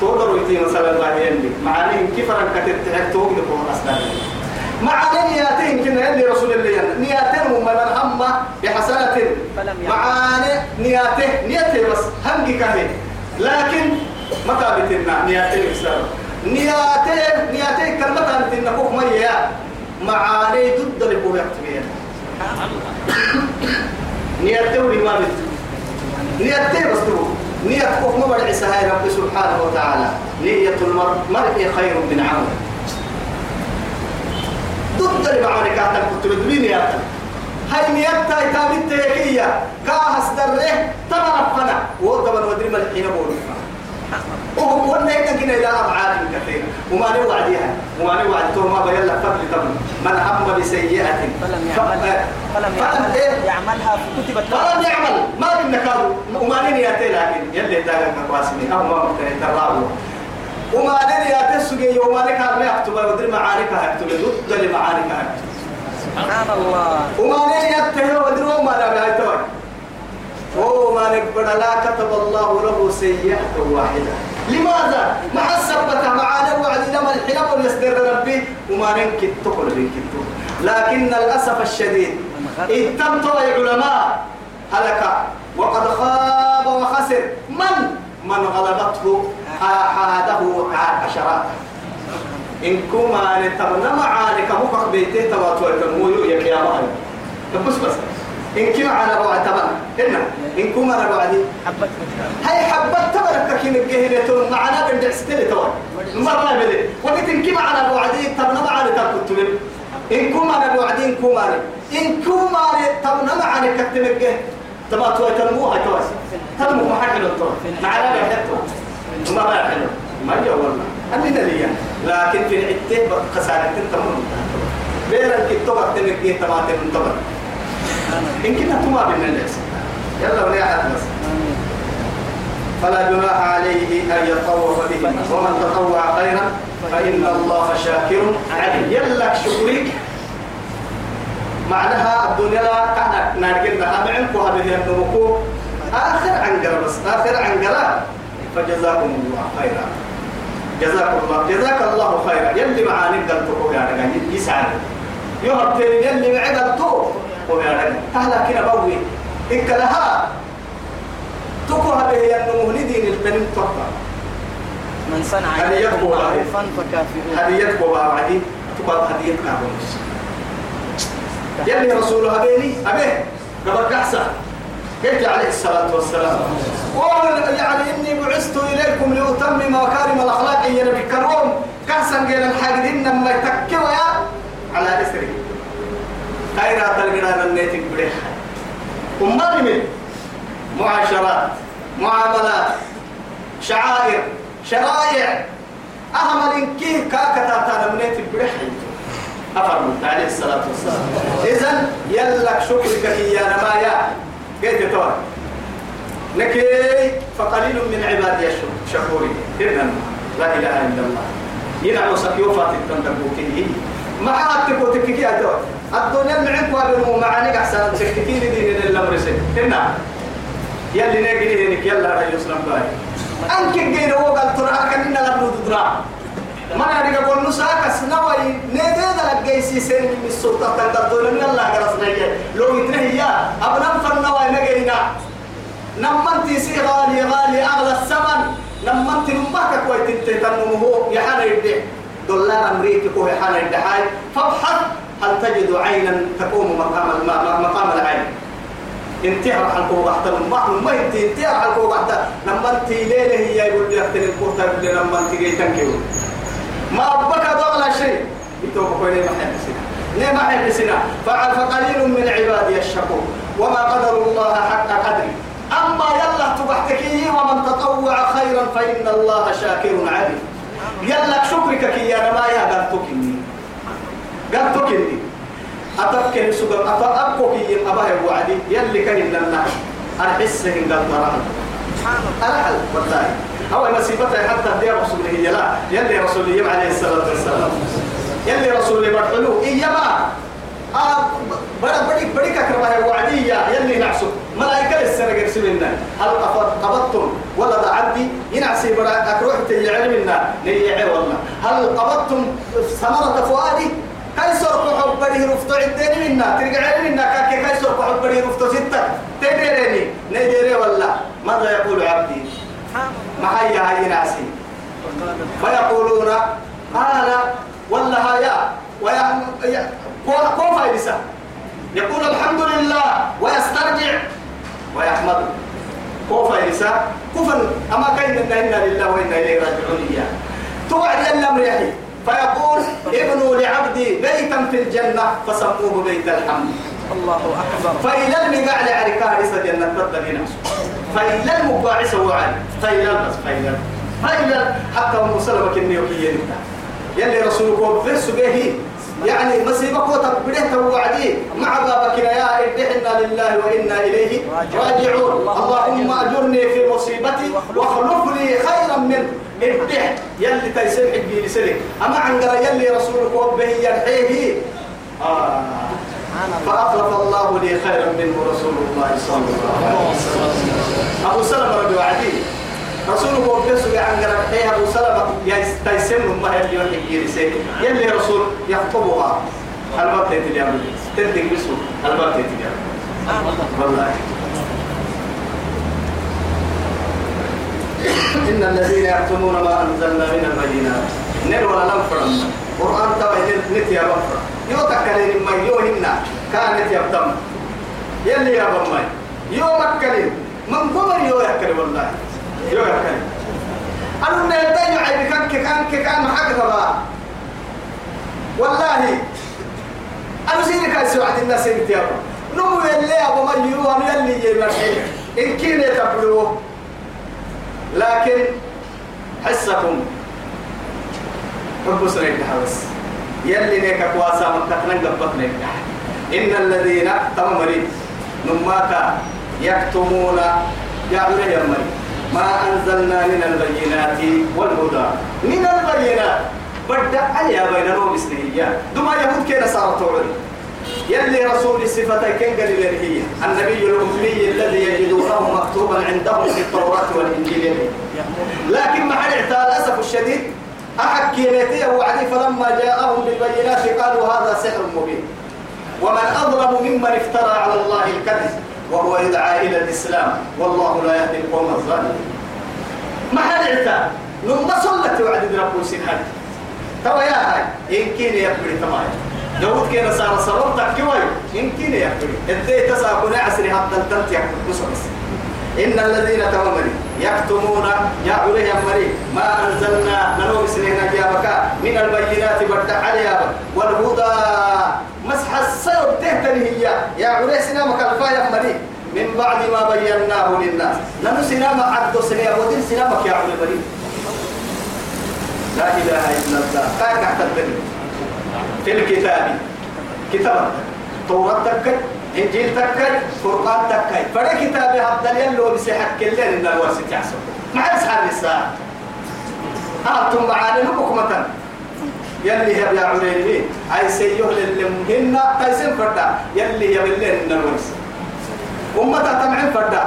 تقدروا يتي مثلا بعدين دي معاني كيف كتبت تحت توقف فوق أصلا معاني نياتين كنا اللي رسول الله نياتين هم من هم بحسنة. معاني نياته نياته بس هم كهي. لكن متى بتنا نياته الإسلام. نياته نياته كلمة بتنا كوك مية. معاني ضد هو يكتبين نياته ولما بت نياته بس تقول نية ما بدع سهاي رب سبحانه وتعالى. نية المرء مرء خير من عمل. ضد اللي معاني كاتب كتب الدنيا نياته هاي نيابتا يتابت تيكية كاهس دره تمرفنا وطبعا ودري ما الحين إنك كنا إلى أضعاف كثيرة. وما نوعدها وما نوعدته ما بيلا فضل تمر من هم بسيئة. فلم يعمل. فلم إيه؟ يعملها كتبت له فلم يعمل. ما قلنا كانوا وما نياتي لكن يلي داغا كواسمي أو ما ممكن تراوه وما نياتي سجي وما نكاد ما يكتب ودري معارك هكتب ضد لمعارك هكتب سبحان الله. وما نيته ودرو ما لا بهايتوي وما نقبل. لا كتب الله له سيئة واحدة. لماذا؟ مع السبتة مع الوعد لما الحلم يصدر ربي. وما ننكت تقول بنكت لكن للأسف الشديد اتبتوا العلماء هلك. وقد خاب وخسر. من؟ من غلبته حاده عشرات إن كما نتبنى معانك مفق بيته يتنمو يك يا مهر بس بس. إن كما على بعد تبنى هنا إن كما على بعد حبت هاي حبت تبرك كين الجهل معنا بند استلي توا. مرة بدي وقت إن كما على بعد تبنى معنا تكتب إن كما على بعد إن كما إن كما تبنى معنا كتب الجهل. تباتوا يتنمو هاي تواس تنمو ما حد توا. معنا بند ما حلو ما جاوبنا أمين ليا لكن في العتة خسارة تمر بيرن كتبت تنقيه تبعت من تبر إن كنا تما بالناس يلا ولا أحد بس. فلا جناح عليه أن يطوف بهما ومن تطوع خيرا فإن الله شاكر عليم. يلا شكرك معناها الدنيا كان نارجلنا معكم هذه النمكو آخر عنقرة بس. آخر عنقرة فجزاكم الله خيرا. جزاك الله. جزاك الله خيرا. يلي معاني قلتو يا رجال. يسعد يهب يلي معي قلتو رجال تهلا كنا بوي إنك لها تكوها به أنه دين البنين تقطع من صنع بوها. معروفا فكافئوه هديتك وبعدي تقطع هديتك يلي رسول هبيني أبيه قبل كحسة قلت عليه الصلاة والسلام وقال يعني إني بعثت إليكم لأتمم مكارم الأخلاق يا نبي كروم قال الحاجدين لما يتكوا على إسره خيرات القرآن النيتك بريحة أمال من معاشرات معاملات شعائر شرائع. أهمل كيه كاكتا تنمنيت بريحة أفرمت عليه الصلاة والسلام. إذن يلك شكرك يا. نمايا قيت تور لكي فقليل من عبادي الشكور إذن لا إله إلا الله. ينعم سكيوفات التندبوكي ما عادتكو تككي أدور الدنيا معك وابنو معانيك أحسن تككي لدين الأمر سي هنا. يلي نجري هنك يلا رأي يسلم باي. أنك جينا وقال ترى كننا لابد تدرا ما نريد أقول نساك سنوي نيدا لك جيسي سين من السلطة. تقدر من الله قرصنا لو يتنهي يا. أبنا فنوي نجينا نمنتي سي غالي غالي أغلى الثمن نمنتي نمك كويت انت تنمه يحانا يدي دولار أمريكي كوي حانا يدي فابحث. هل تجد عينا تقوم مقام مقام العين؟ انتهى حلقه بحتى ما ما انتهى انتهى حلقه بحتى لما أنت ليلة هي يقول لي اختن الكورتا يقول لما أنت جاي تنكيو. ما أبقى ضغل شيء. يتوقع كوني ما حد سنا ليه ما فعل فقليل من عبادي الشكور وما قدر الله حق قدري. أما يلا تبحتكي ومن تطوع خيرا فإن الله شاكر عليم. يلا شكرك كي يا ما يا قلتكني قلتكني أتبكي سوق أتبكو كي أباه وعدي يلي كان لنا أحس إن قال ترى أرحل والله أول مسيبته حتى دي رسوله يلا يلي رسوله عليه الصلاة والسلام يلي رسوله برحلو إيما بڑا بڑی بڑی كربه وعدية يلي نعسو ملائكة السنة قرسلنا هل قبضتم ولد عبدي ينعسي بڑا أكروح تيعلم منا نيعي والله هل قبضتم ثمرة فؤادي كاي سرق حب بديه رفتو عدين منا ترجع منا كاكي كاي سرق حب بديه رفتو ستة تديرني نديري والله ماذا يقول عبدي ما هي هاي ناسي فيقولون قال والله هيا ويا كوفا يلسا يقول الحمد لله ويسترجع ويحمد كوفا يلسا كفن أما كاين إنا لله وإنا إليه راجعون إياه توعد الأمر يحيي فيقول ابنوا لعبدي بيتا في الجنة فسموه بيت الحمد. الله أكبر. فإلى المقاع لعركة عيسى جنة نفسه فإلى المقاع سوى فإلى بس فإلى فإلى حتى أم سلمة كني وكي يلي رسولك بس به. يعني مصيبك وتبريه توعدي. مع بابك يا إنا لله وإنا إليه راجعون. اللهم أجرني في مصيبتي واخلف لي خيرا منه. ابدح يلي تيسير حقي لسلك أما عنقر يلي رسولك وبه يرحيه آه. فأخلف الله لي خيرا منه رسول الله صلى الله عليه وسلم. أبو سلمة ربي وعدي رسوله هو بيسوا عن قرحيه أبو سلمة. يستيسم ما يلي يحكي رسيك يلي رسول يخطبها الباب تيتي اليوم؟ تدق بسو الباب تيتي اليوم؟ والله. إن الذين يكتمون ما أنزلنا من البينات. نر ولا ننفرم قرآن تبع نت يا بفر يو تكلين ما يو هنا. كانت يبتم يلي يا بمي يو مكلين من قبر يو يكل والله. يو يكل أنا نهدي عيب كان كان كان حق والله. أنا سيدك أسوأ عند الناس يا نمو يلي أبو ما يو أنا يلي يمرحي. إن كين يتبلوه لكن حسكم. حب سنك حبس. يلي نيك كواسا من تقنن قبطنك إن الذين تمري نماك يكتمون يعمل يا مري. ما أنزلنا من البينات والهدى. من البينات. بدأ عليها بين نوم إسنهية دما يهود كينا صارت تعلن يلي رسول الصفة كان قال هي النبي الأمي الذي يجدونه مكتوبا عندهم في التوراة والإنجيل. لكن مع الأسف الشديد أحد كينيتي وعدي فلما جاءهم بالبينات قالوا هذا سحر مبين. ومن أظلم ممن افترى على الله الكذب وهو يدعى إلى الإسلام والله لا يهدي القوم الظالمين. ما حد عتا نمبا صلت وعد ربو سنهاي توا يا هاي إن كين يبري تماي داود كان صار صرم تكوي كين يبري إدي تساكن عسري حتى تنتي بس بس. إن الذين تمامري يكتمون يا عليه مري ما أنزلنا نلوم سنين جابك من البينات برد عليها. والهدى مسح السير تهتني هي. يا عليه سنامك الفاية مري. من بعد ما بيناه للناس. نمو سنام عبد سنيا ودين سنامك يا عليه لا إله إلا الله. كاك اعتبرني في الكتاب. كتاب توراة تكت إنجيل تكت قرآن تكت. فده كتاب عبد يلو بسيحك كلين إن الورس تحسب ما يسحر الساعة. أنتم معاني حكمة يلي هي يا عريني. أي سيوه للمهنة تيسن فردا. يلي هي بالليل إن الورس أمتا تمعين فردا.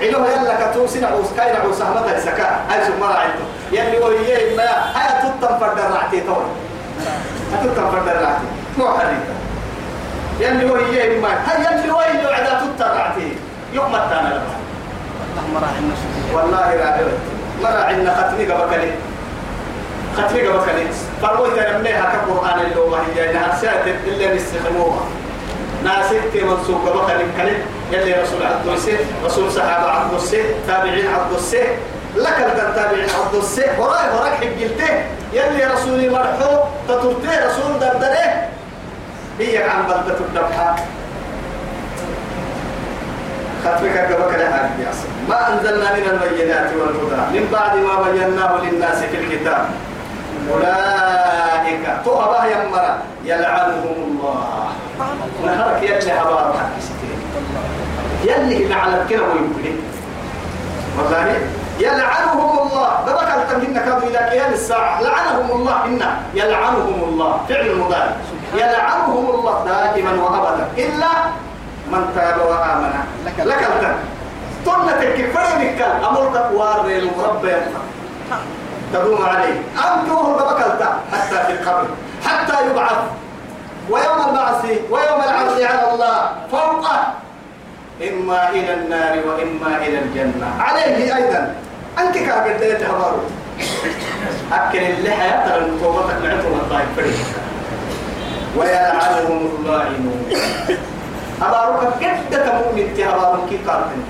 عيلوه يلا كتو سنع وسكاين وسهمتها السكاء أي سمرا عيلتو يلي يجي ما هيا تتم فردا رعتي طول. هتتم فردا رعتي مو حريتا يلي هو يجي ما هيا يلي هو يجي عدا تتم رعتي يوم التانا لما اللهم راعي النشر والله لا مرا عندنا ختمي قبكلي ختمي قبكلي فروي تنميها كقرآن اللي هو هي. إنها ساتت إلا نستخدموها ناسك منسوب قبكلي كلي يلي رسول عبد السيف رسول صحابة عبد السيف تابعين عبد السيف. لك التابعين عبد السيف. وراي وراك حجلته يلي رسولي مرحو تطرته رسول دردره هي عن بلدة الدبحة. خطبك قبك لها ما أنزلنا من البينات والهدى. من بعد ما بيناه للناس في الكتاب. أولئك. تؤبه يمرا يلعنهم الله. نهرك يلي هبار يلي لعنت كده ويمكن والله يلعنهم الله. دبك التمهن كادوا إلى قيام الساعة. لعنهم الله إنا يلعنهم الله. فعل مضارع. يلعنهم الله دائما وأبدا. إلا من تاب وآمن. لك لك التم تنتك فرينك أمرتك وارد المربى تدوم عليه. أنتوه دبك حتى في القبر. حتى يبعث. ويوم البعث. ويوم العرض على الله. فوق إما إلى النار وإما إلى الجنة. عليه أيضا. أنت كابر ديت هبارو. أكل اللحى ترى المطوبة معتهم الطائف فريق. ويلعنهم اللاعنون أباروك قدة مؤمن تهبارون كي قارتن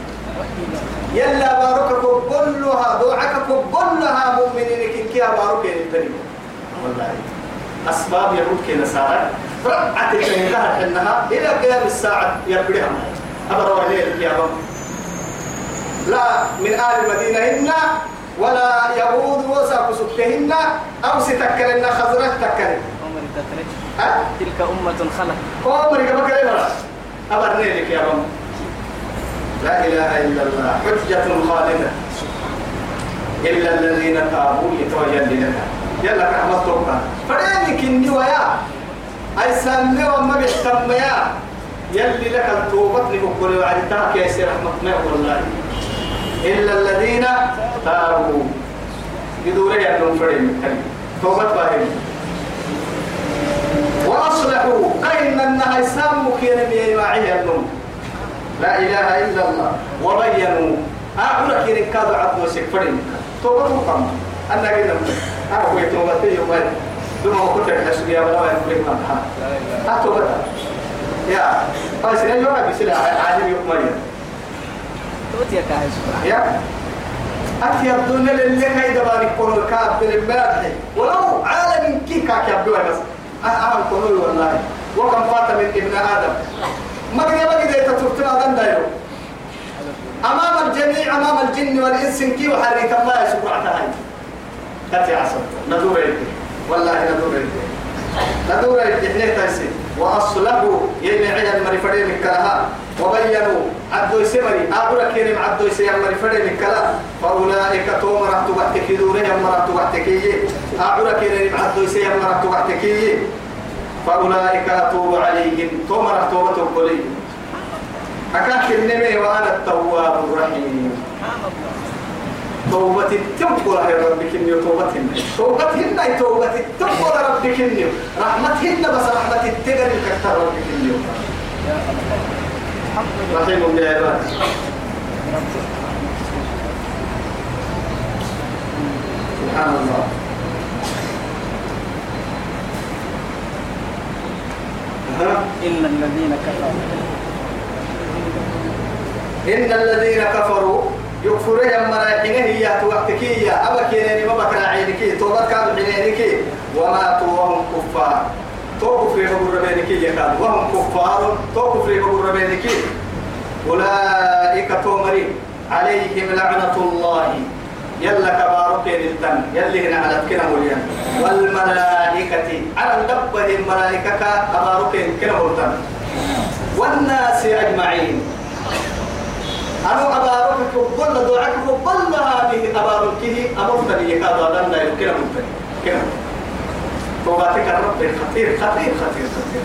يلا بارك كلها دعك كلها مؤمنين كي أباروك يلتني والله. أسباب يهود كي نسارة. ربعة تنقهر إنها إلى قيام الساعة يبريها أبروا إليه القيامة لا من آل المدينة هن ولا يهود وساق سكتهن أو عمر الدترج أه؟ تلك أمة خلت عمر كما كلمة أبرني لك يا رب. لا إله إلا الله حجة خالدة. إلا الذين تابوا يتوجل لك يلا رحمة الله فرينك إني ويا. أي سامي وما بيحتم يا. يلي لك التوبة لكل وعدتها كيس رحمتنا والله إلا الذين تابوا. يدوري أنهم فرين توبة باهم وأصلحوا. أين أنها إسلام مكين بيماعي النوم. لا إله إلا الله. وبينوا. أعلى كين كادوا عبدوا سكفرين توبة مقام. أنا قلنا أنا هو توبة يوم دون ما كنت أحسن يا ولا يقول لك ما أتوبة يا بس أنا يوم بيسلا عادي يوم مريم توتي كاهش يا أتي الدنيا اللي كاي دبارك كل كاب بالبلاد ولو عالم كي كاك يبدو بس. أنا كل والله. وكم فات من ابن آدم. ما قد ما قد تتركنا ذن دايو أمام الجميع أمام الجن والإنس كي وحريك الله سبحانه وتعالى؟ أتي عصر ندور يدي والله ندور يدي ندور يدي حنيه تايسي وأصلحوا يلي عيا المريفرين الكلها وبينوا. عبدو سمري. أقول كريم عبدو سمري فرين الكلام فأولئك توم رحت بحتك دوره يوم رحت بحتك أقول كريم عبدو سمري رحت بحتك فأولئك أتوب عليهم. توم رحت توبة قليل أكاك النمي وأنا التواب الرحيم. توبة التنقل يا ربك إني توبتهن توبتهن توبة التنقل ربك إني رحمتهن بس رحمة التقل كتر ربك إني رحيم يا عباد سبحان الله. إن الذين كفروا إن الذين كفروا هي أبا كيني ما بكرا عينك توبت كانوا عينك وماتوا وهم كفار. تو كفر بقول ربينك يكاد وهم كفار تو كفر بقول ربينك أولئك تومري عليهم لعنة الله. يلا كبارك للتن يلي هنا على كنا مليان والملائكة. على الدب الملائكة كبارك كنا والناس أجمعين. أنا أبارك كبل دعاك كبل هذه أبارك أمرت لي كذا لنا كنا ملتن كنا توباتك الرب خطير خطير خطير خطير خطير.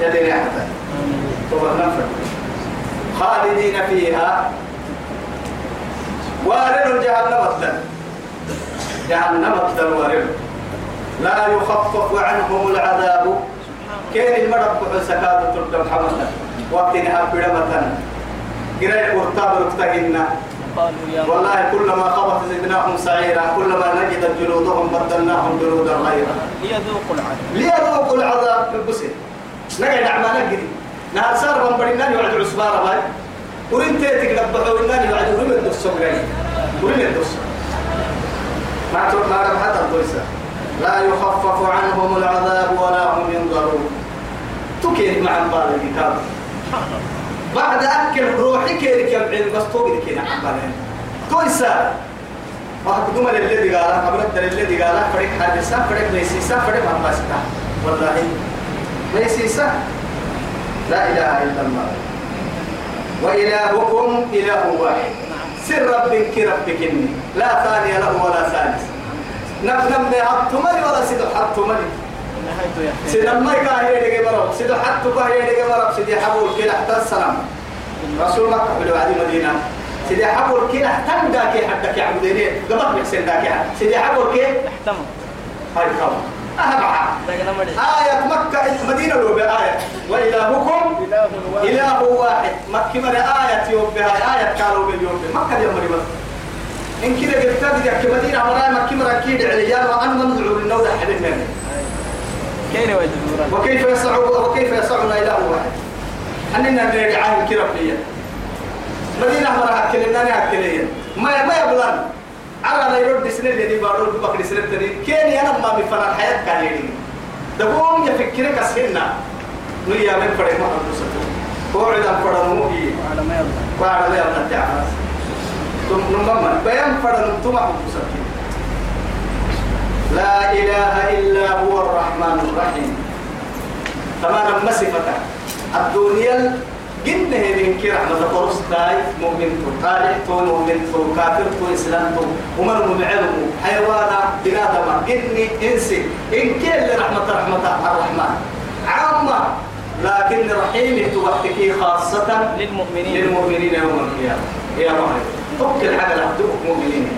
يلي حتى توبة نفر خالدين فيها. وارن جهنم بدل جهنم بدل وارن لا يخفف عنهم العذاب. كان المرض سكاد تردم حمدا. وقت نهار بدمتنا قراء ورتاب ركتهن والله كلما خبط زدناهم سعيرا كلما نجد جلودهم بدلناهم جلودا غيرها ليذوقوا العذاب. ليذوقوا العذاب في البسر. نقعد أعمالك قدي نهار صار من بدنا يوعد عصبارة باي. ورين تيتك نبحوا إننا يوعد ورين الدوس سمعي ورين الدوس ما تقول ما رب حتى الدوسة لا يخفف عنهم العذاب ولا هم ينظرون. تكيد مع البال الكتاب. بعد أكل روحي كيرك يبعين بس توقي كينا عمالين تويسا واحد الذي قال قبل الدل الذي قال فريق حادثة فريق ليسيسا فريق ما باستا والله. ليسيسا لا إله إلا الله. وإلهكم إله واحد. سر ربك ربك إني. لا ثاني له ولا ثالث. نم نم حطمني ولا سيد حطمني. نهايته يا سيد ما كاهي دقي مرب سيد حتى كاهي دقي مرب سيد حبول كلا حتى السلام رسول مكة بالوعد مدينة سيدي حبول كلا حتى داكي حتى كي عبديني قبل بحسن داكي سيدي حبول كي احتمل هاي مري آية مكة مدينة لو بآية وإلهكم إله واحد مكة مرة آية يوم بها آية قالوا باليوم مكة يوم مرة إن كده قلت لك مدينة مرة مكة مرة كيد عليان وأنا منزعوا للنودة ويدبرون وكيف يسع وكيف يسعنا إله واحد أننا نرجع عن كربية مدينة مرة أكلنا أكلية ما ما يبلغ. على يرد سنة اللي بارو بكر سنة تاني كان أنا ما بفنا الحياة كان يدي دبوم يفكرك أسهلنا نيا من فرق ما حدثته هو عدم فرق موهي على ما يلا وعلى لا يبلغ. تعالى ثم نمما بيان فرق ثم حدثته لا إله إلا هو الرحمن الرحيم. تمام مسفة الدنيا جنة من كي رحمة قرص داي مؤمن تو طالع تو مؤمن تو كافر تو إسلام تو. ومن مبعلم حيوانا بنادم جني إنسي إن كل رحمة رحمة الرحمن. عامة لكن رحيم توحتكي خاصة للمؤمنين. للمؤمنين يوم القيامة. يا معلم توكل حاجة لحدوك مؤمنين.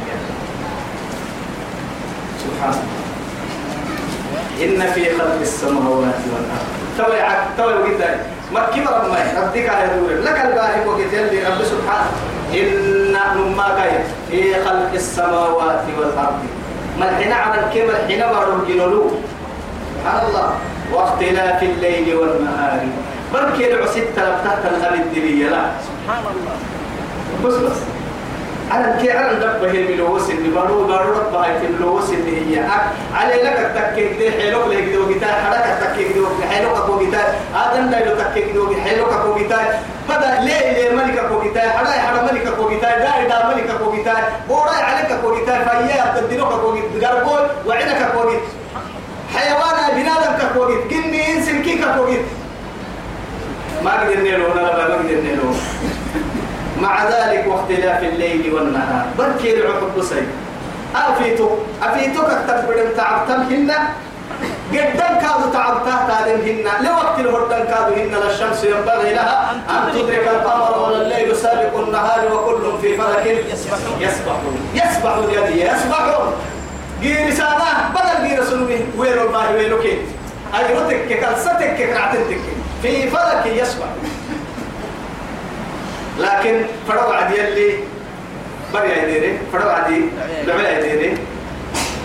سبحان الله إن في خلق السماوات والأرض. توي عك توي جدا ما كبر ما ردك على دور. لك الباهي وقت يلي رب سبحانه. إن نما كاي في خلق السماوات والأرض. ما الحين على الكبر حين مروا الجنولو سبحان الله. واختلاف الليل والنهار. بل كيلو تلفتها تنهل الدنيا. لا. سبحان الله. بس بس. على الكي على الدب هي ملوس اللي بارو بارو رب هاي ملوس اللي هي. على لك التكيك دي حلوك لك دو جيتار حركة التكيك دو حلوك أكو جيتار آدم لا يلو تكيك دو حلوك أكو جيتار بدا ليه ليه ملك أكو جيتار حدا حدا ملك أكو جيتار دا دا ملك أكو جيتار بوراي عليك أكو جيتار فيا تدينوك أكو جيتار قربول وعينك أكو جيتار حيوانا بنادم أكو جيتار جني إنسان كيك أكو جيتار ما قدر نيلو ولا ما قدر نيلو مع ذلك واختلاف الليل والنهار. بركي العقب بصي أفيتو أفيتو كتب بدن تعبتم هنا قدام كادوا تعبتها تادم هنا لوقت الهردن كادوا هنا للشمس ينبغي لها أن تدرك القمر ولا الليل سابق النهار وكل في فلك يسبحون. يسبحون. يسبحون يدي. يسبحون. جير سانا بدل جير سنوي ويرو الله ويرو كي. أي رتك كالستك كرعتك في فلك يسبحون. لكن فرو عدي اللي بري عديري فرو عدي لعل عديري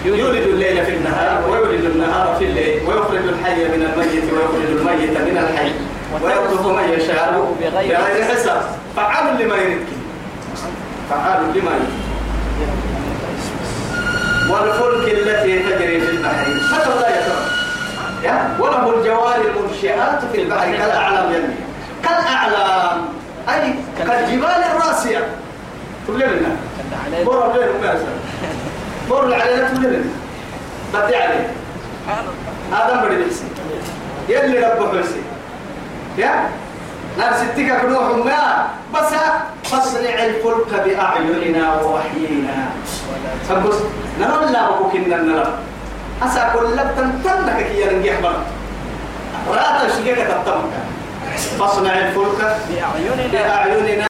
يولد الليل في النهار ويولد النهار في الليل ويخرج الحي من الميت ويخرج الميت من الحي ويرزق من يشاء بغير حساب. فعال لما يريد. فعال لما يريد. والفلك التي تجري في البحر متى لا يترى؟ وله الجوار المنشآت في البحر كالأعلام يعني كالأعلام. أي كالجبال الراسية. تقول لنا بور مكاسر بور علينا تقول لنا بدي عليه هذا بدي بس يلي ربه بس يا؟ نار ستك كنوح ما. بس فاصنع الفلك بأعيننا ووحينا. فبس نرى لا بكنا نرى أسا كل تنتنك كي يرنجح بنا. رأت شجعك تتمك فاصنع الفلك بأعيننا.